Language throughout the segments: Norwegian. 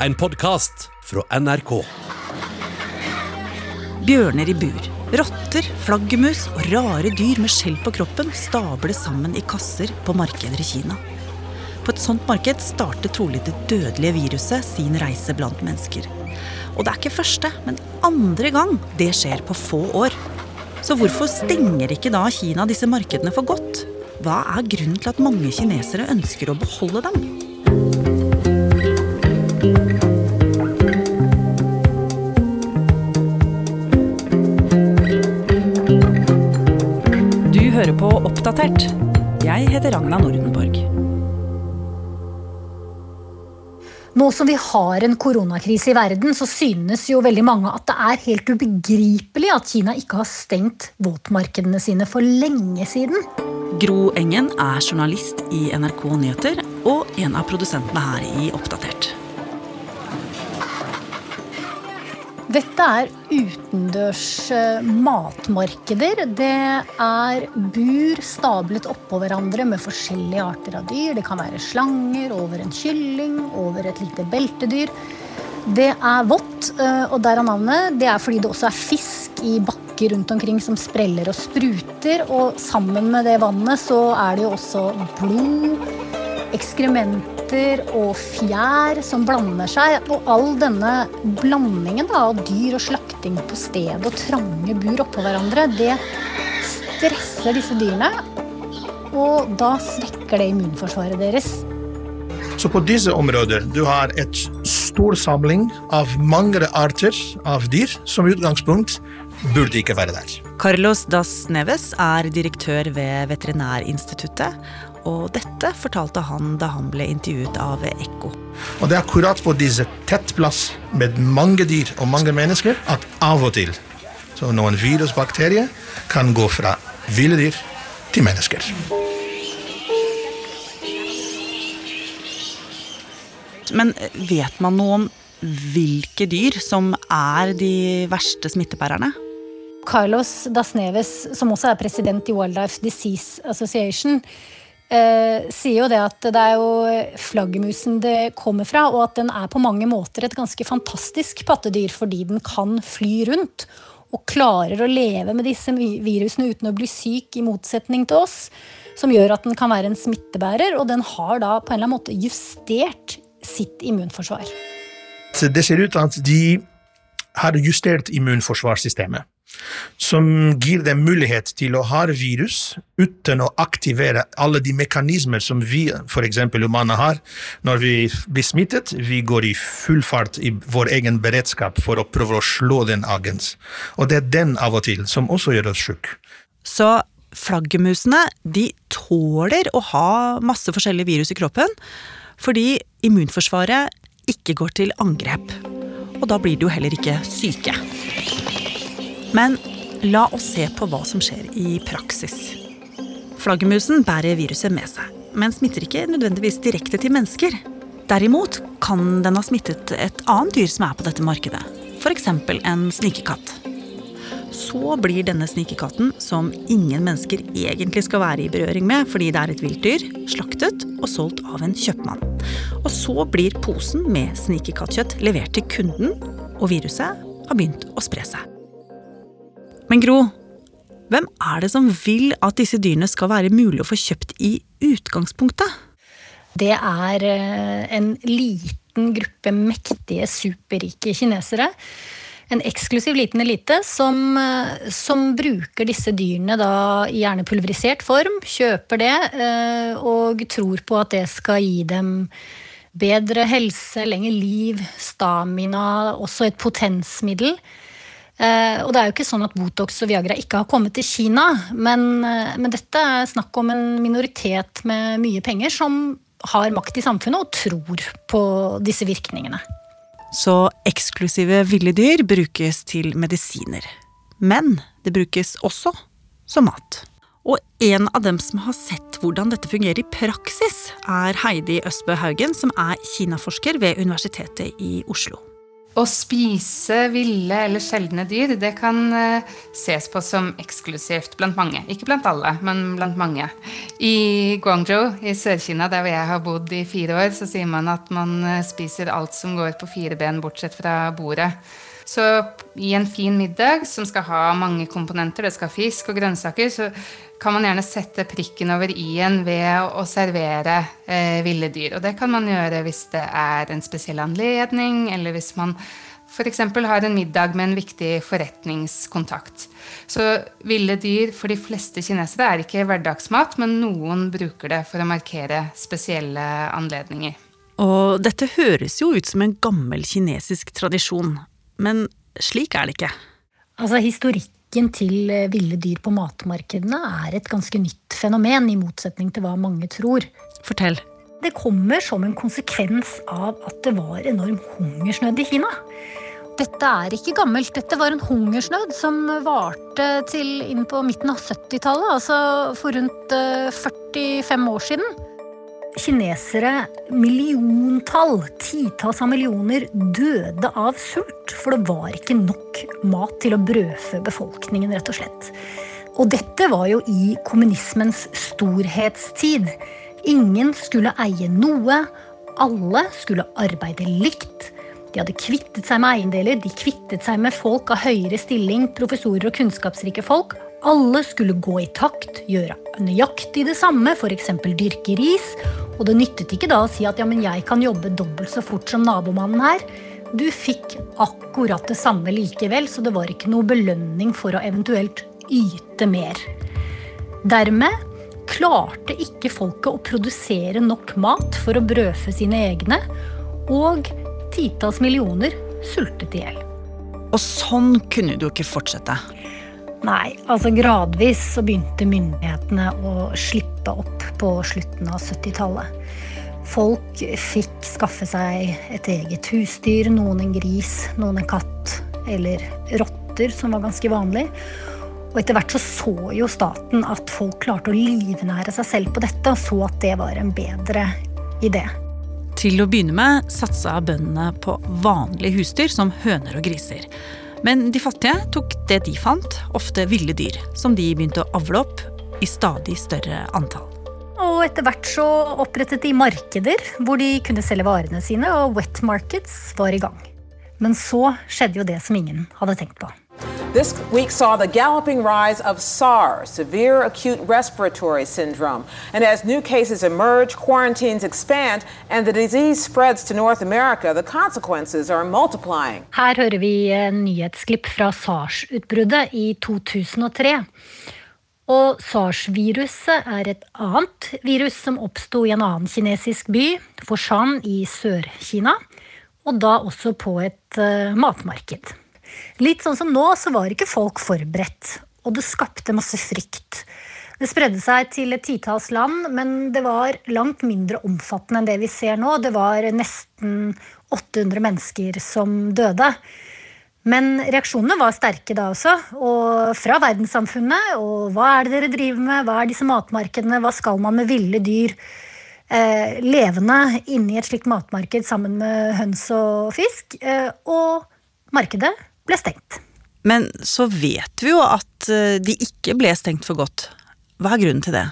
en podkast fra NRK. Bjørner i bur, rotter, flaggermus og rare dyr med skjell på kroppen stables sammen i kasser på markeder i Kina. På et sånt marked starter trolig det dødelige viruset sin reise blant mennesker. Og det er ikke første, men andre gang det skjer på få år. Så hvorfor stenger ikke da Kina disse markedene for godt? Hva er grunnen til at mange kinesere ønsker å beholde dem? Du hører på Oppdatert. Jeg heter Ragna Nordenborg. Nå som vi har en koronakrise i verden, så synes jo veldig mange at det er helt ubegripelig at Kina ikke har stengt våtmarkedene sine for lenge siden. Gro Engen er journalist i NRK Nyheter og en av produsentene her i Oppdatert. Dette er utendørs eh, matmarkeder. Det er bur stablet oppå hverandre med forskjellige arter av dyr. Det kan være slanger over en kylling, over et lite beltedyr. Det er vått, og og derav navnet. Det er fordi det også er fisk i bakker rundt omkring som spreller og spruter. Og sammen med det vannet så er det jo også blod, ekskrementer og fjær som blander seg. Og all denne blandingen da, av dyr og slakting på stedet og trange bur oppå hverandre, det stresser disse dyrene. Og da svekker det immunforsvaret deres. Så på disse områder du har et stor samling av mange arter av dyr som i utgangspunkt burde ikke være der. Carlos Das Neves er direktør ved Veterinærinstituttet. Og dette fortalte han da han ble intervjuet av Ekko. Og det er akkurat på disse tett plass med mange dyr og mange mennesker at av og til så noen virusbakterier kan gå fra ville dyr til mennesker. Men vet man noe om hvilke dyr som er de verste smittebærerne? Carlos Das Neves, som også er president i Wildlife Disease Association, eh, sier jo det at det er jo flaggermusen det kommer fra, og at den er på mange måter et ganske fantastisk pattedyr fordi den kan fly rundt og klarer å leve med disse virusene uten å bli syk, i motsetning til oss. Som gjør at den kan være en smittebærer, og den har da på en eller annen måte justert sitt immunforsvar. Det ser ut til at de har justert immunforsvarssystemet. Som gir dem mulighet til å ha virus uten å aktivere alle de mekanismer som vi f.eks. humaner har når vi blir smittet. Vi går i full fart i vår egen beredskap for å prøve å slå den agens. Og det er den av og til som også gjør oss sjuke. Så flaggermusene de tåler å ha masse forskjellige virus i kroppen fordi immunforsvaret ikke går til angrep. Og da blir de jo heller ikke syke. Men la oss se på hva som skjer i praksis. Flaggermusen bærer viruset med seg, men smitter ikke nødvendigvis direkte til mennesker. Derimot kan den ha smittet et annet dyr som er på dette markedet, f.eks. en snikekatt. Så blir denne snikekatten, som ingen mennesker egentlig skal være i berøring med fordi det er et vilt dyr, slaktet og solgt av en kjøpmann. Og så blir posen med snikekattkjøtt levert til kunden, og viruset har begynt å spre seg. Men Gro, hvem er det som vil at disse dyrene skal være mulig å få kjøpt i utgangspunktet? Det er eh, en liten gruppe mektige, superrike kinesere. En eksklusiv liten elite som, eh, som bruker disse dyrene da i gjerne pulverisert form, kjøper det eh, og tror på at det skal gi dem bedre helse, lengre liv, stamina, også et potensmiddel. Eh, og det er jo ikke sånn at Botox og Viagra ikke har kommet til Kina, men, eh, men dette er snakk om en minoritet med mye penger som har makt i samfunnet og tror på disse virkningene. Så eksklusive ville dyr brukes til medisiner. Men det brukes også som mat. Og en av dem som har sett hvordan dette fungerer i praksis, er Heidi Østbø Haugen, som er kinaforsker ved Universitetet i Oslo. Å spise ville eller sjeldne dyr det kan eh, ses på som eksklusivt blant mange. Ikke blant alle, men blant mange. I Guangzhou i Sør-Kina, der hvor jeg har bodd i fire år, så sier man at man eh, spiser alt som går på fire ben, bortsett fra bordet. Så i en fin middag som skal ha mange komponenter, det skal ha fisk og grønnsaker, så kan man gjerne sette prikken over i-en ved å servere eh, ville dyr. Og det kan man gjøre hvis det er en spesiell anledning, eller hvis man f.eks. har en middag med en viktig forretningskontakt. Så ville dyr for de fleste kinesere er ikke hverdagsmat, men noen bruker det for å markere spesielle anledninger. Og dette høres jo ut som en gammel kinesisk tradisjon, men slik er det ikke. Altså, historikken til eh, ville dyr på matmarkedene er et ganske nytt fenomen, i motsetning til hva mange tror. Fortell. Det kommer som en konsekvens av at det var enorm hungersnød i Kina. Dette er ikke gammelt. Dette var en hungersnød som varte til inn på midten av 70-tallet, altså for rundt 45 eh, år siden kinesere, milliontall, titalls av millioner, døde av sult. For det var ikke nok mat til å brødfø befolkningen, rett og slett. Og dette var jo i kommunismens storhetstid. Ingen skulle eie noe. Alle skulle arbeide likt. De hadde kvittet seg med eiendeler, de kvittet seg med folk av høyere stilling, professorer og kunnskapsrike folk. Alle skulle gå i takt, gjøre nøyaktig det samme, f.eks. dyrke ris. Og det nyttet ikke da å si at ja, men jeg kan jobbe dobbelt så fort som nabomannen her. Du fikk akkurat det samme likevel, så det var ikke noe belønning for å eventuelt yte mer. Dermed klarte ikke folket å produsere nok mat for å brødfø sine egne, og titalls millioner sultet i hjel. Og sånn kunne du ikke fortsette. Nei, altså gradvis så begynte myndighetene å slippe opp på slutten av 70-tallet. Folk fikk skaffe seg et eget husdyr, noen en gris, noen en katt eller rotter, som var ganske vanlig. Og etter hvert så så jo staten at folk klarte å livnære seg selv på dette, og så at det var en bedre idé. Til å begynne med satsa bøndene på vanlige husdyr som høner og griser. Men de fattige tok det de fant, ofte ville dyr, som de begynte å avle opp i stadig større antall. Og etter hvert så opprettet de markeder hvor de kunne selge varene sine, og wet markets var i gang. Men så skjedde jo det som ingen hadde tenkt på. This week saw the galloping rise of SARS, severe acute respiratory syndrome. And as new cases emerge, quarantines expand, and the disease spreads to North America, the consequences are multiplying. Her hører vi en nyhetsklipp fra SARS-utbruddet i 2003. Og SARS-viruset er et annet virus som oppsto i en annen kinesisk by, Foshan i Sør-Kina, og da også på et uh, matmarked. Litt sånn som nå, så var ikke folk forberedt. Og det skapte masse frykt. Det spredde seg til et titalls land, men det var langt mindre omfattende enn det vi ser nå. Det var nesten 800 mennesker som døde. Men reaksjonene var sterke da også, og fra verdenssamfunnet. Og hva er det dere driver med, hva er disse matmarkedene, hva skal man med ville dyr? Eh, levende inni et slikt matmarked sammen med høns og fisk. Eh, og markedet ble stengt. Men så vet vi jo at eh, de ikke ble stengt for godt. Hva er grunnen til det?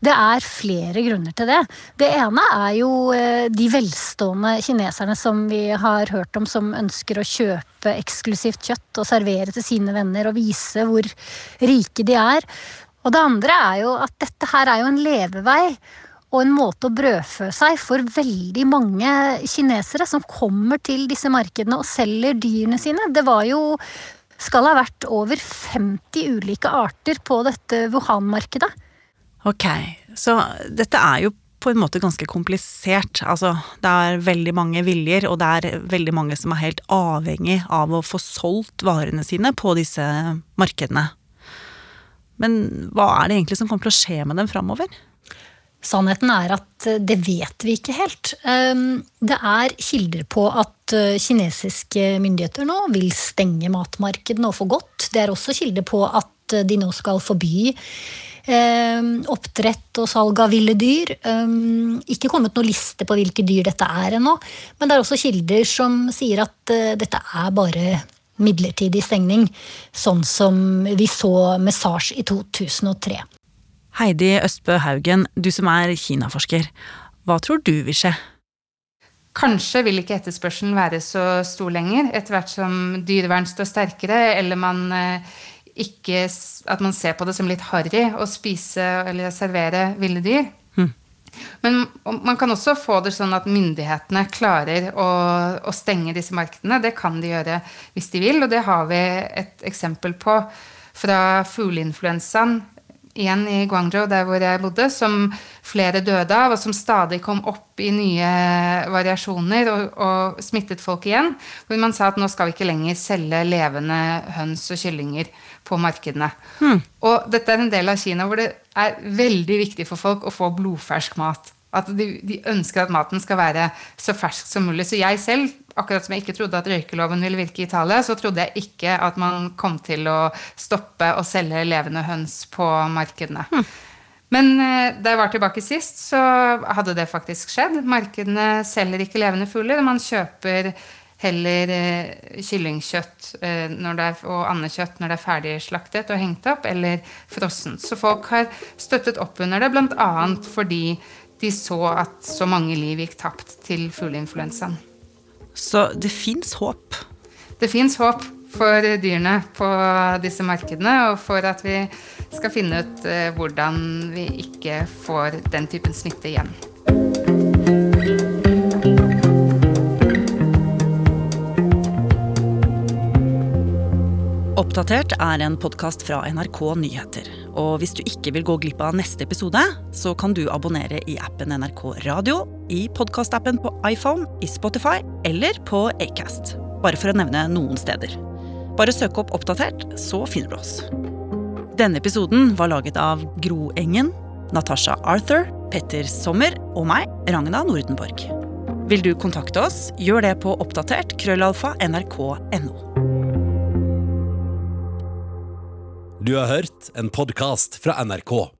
Det er flere grunner til det. Det ene er jo eh, de velstående kineserne som vi har hørt om, som ønsker å kjøpe eksklusivt kjøtt og servere til sine venner og vise hvor rike de er. Og det andre er jo at dette her er jo en levevei og en måte å brødfø seg for veldig mange kinesere som kommer til disse markedene og selger dyrene sine. Det var jo skal ha vært over 50 ulike arter på dette Wuhan-markedet. Ok, så dette er jo på en måte ganske komplisert. Altså, det er veldig mange viljer, og det er veldig mange som er helt avhengig av å få solgt varene sine på disse markedene. Men hva er det egentlig som kommer til å skje med dem framover? Sannheten er at eh, det vet vi ikke helt. Ehm, det er kilder på at eh, kinesiske myndigheter nå vil stenge matmarkedene og for godt. Det er også kilder på at eh, de nå skal forby Eh, oppdrett og salg av ville dyr. Eh, ikke kommet noen liste på hvilke dyr dette er ennå, men det er også kilder som sier at dette er bare midlertidig stengning, sånn som vi så med SARS i 2003. Heidi Østbø Haugen, du som er Kina-forsker. Hva tror du vil skje? Kanskje vil ikke etterspørselen være så stor lenger, etter hvert som dyrevern står sterkere, eller man eh, ikke At man ser på det som litt harry å spise eller servere ville dyr. Mm. Men man kan også få det sånn at myndighetene klarer å, å, stenge disse markedene. Det kan de gjøre hvis de vil, og det har vi et eksempel på fra fugleinfluensaen igjen i Guangzhou, der hvor jeg bodde, som flere døde av, og som stadig kom opp i nye variasjoner og, og, smittet folk igjen. Hvor man sa at nå skal vi ikke lenger selge levende høns og kyllinger på markedene. Hmm. Og dette er en del av Kina hvor det er veldig viktig for folk å få blodfersk mat. At de, de, ønsker at maten skal være så fersk som mulig. Så jeg selv, akkurat som jeg ikke trodde at røykeloven ville virke i Italia, så trodde jeg ikke at man kom til å stoppe å selge levende høns på markedene. Hm. Men eh, da jeg var tilbake sist, så hadde det faktisk skjedd. Markedene selger ikke levende fugler. Man kjøper heller eh, kyllingkjøtt eh, er, og andekjøtt når det er ferdig slaktet og hengt opp, eller frossent. Så folk har støttet opp under det, bl.a. fordi de så at så mange liv gikk tapt til fugleinfluensaen. Så det fins håp? Det fins håp for dyrene på disse markedene, og for at vi skal finne ut eh, hvordan vi ikke får den typen smitte igjen. Oppdatert er en podkast fra NRK Nyheter. Og hvis du ikke vil gå glipp av neste episode, så kan du abonnere i appen NRK Radio, i podkastappen på iPhone, i Spotify eller på Acast. Bare for å nevne noen steder. Bare søk opp Oppdatert, så finner du oss. Denne episoden var laget av Gro Engen, Natasha Arthur, Petter Sommer og meg, Ragna Nordenborg. Vil du kontakte oss, gjør det på oppdatert krøllalfa nrk.no. Du har hørt en podkast fra NRK.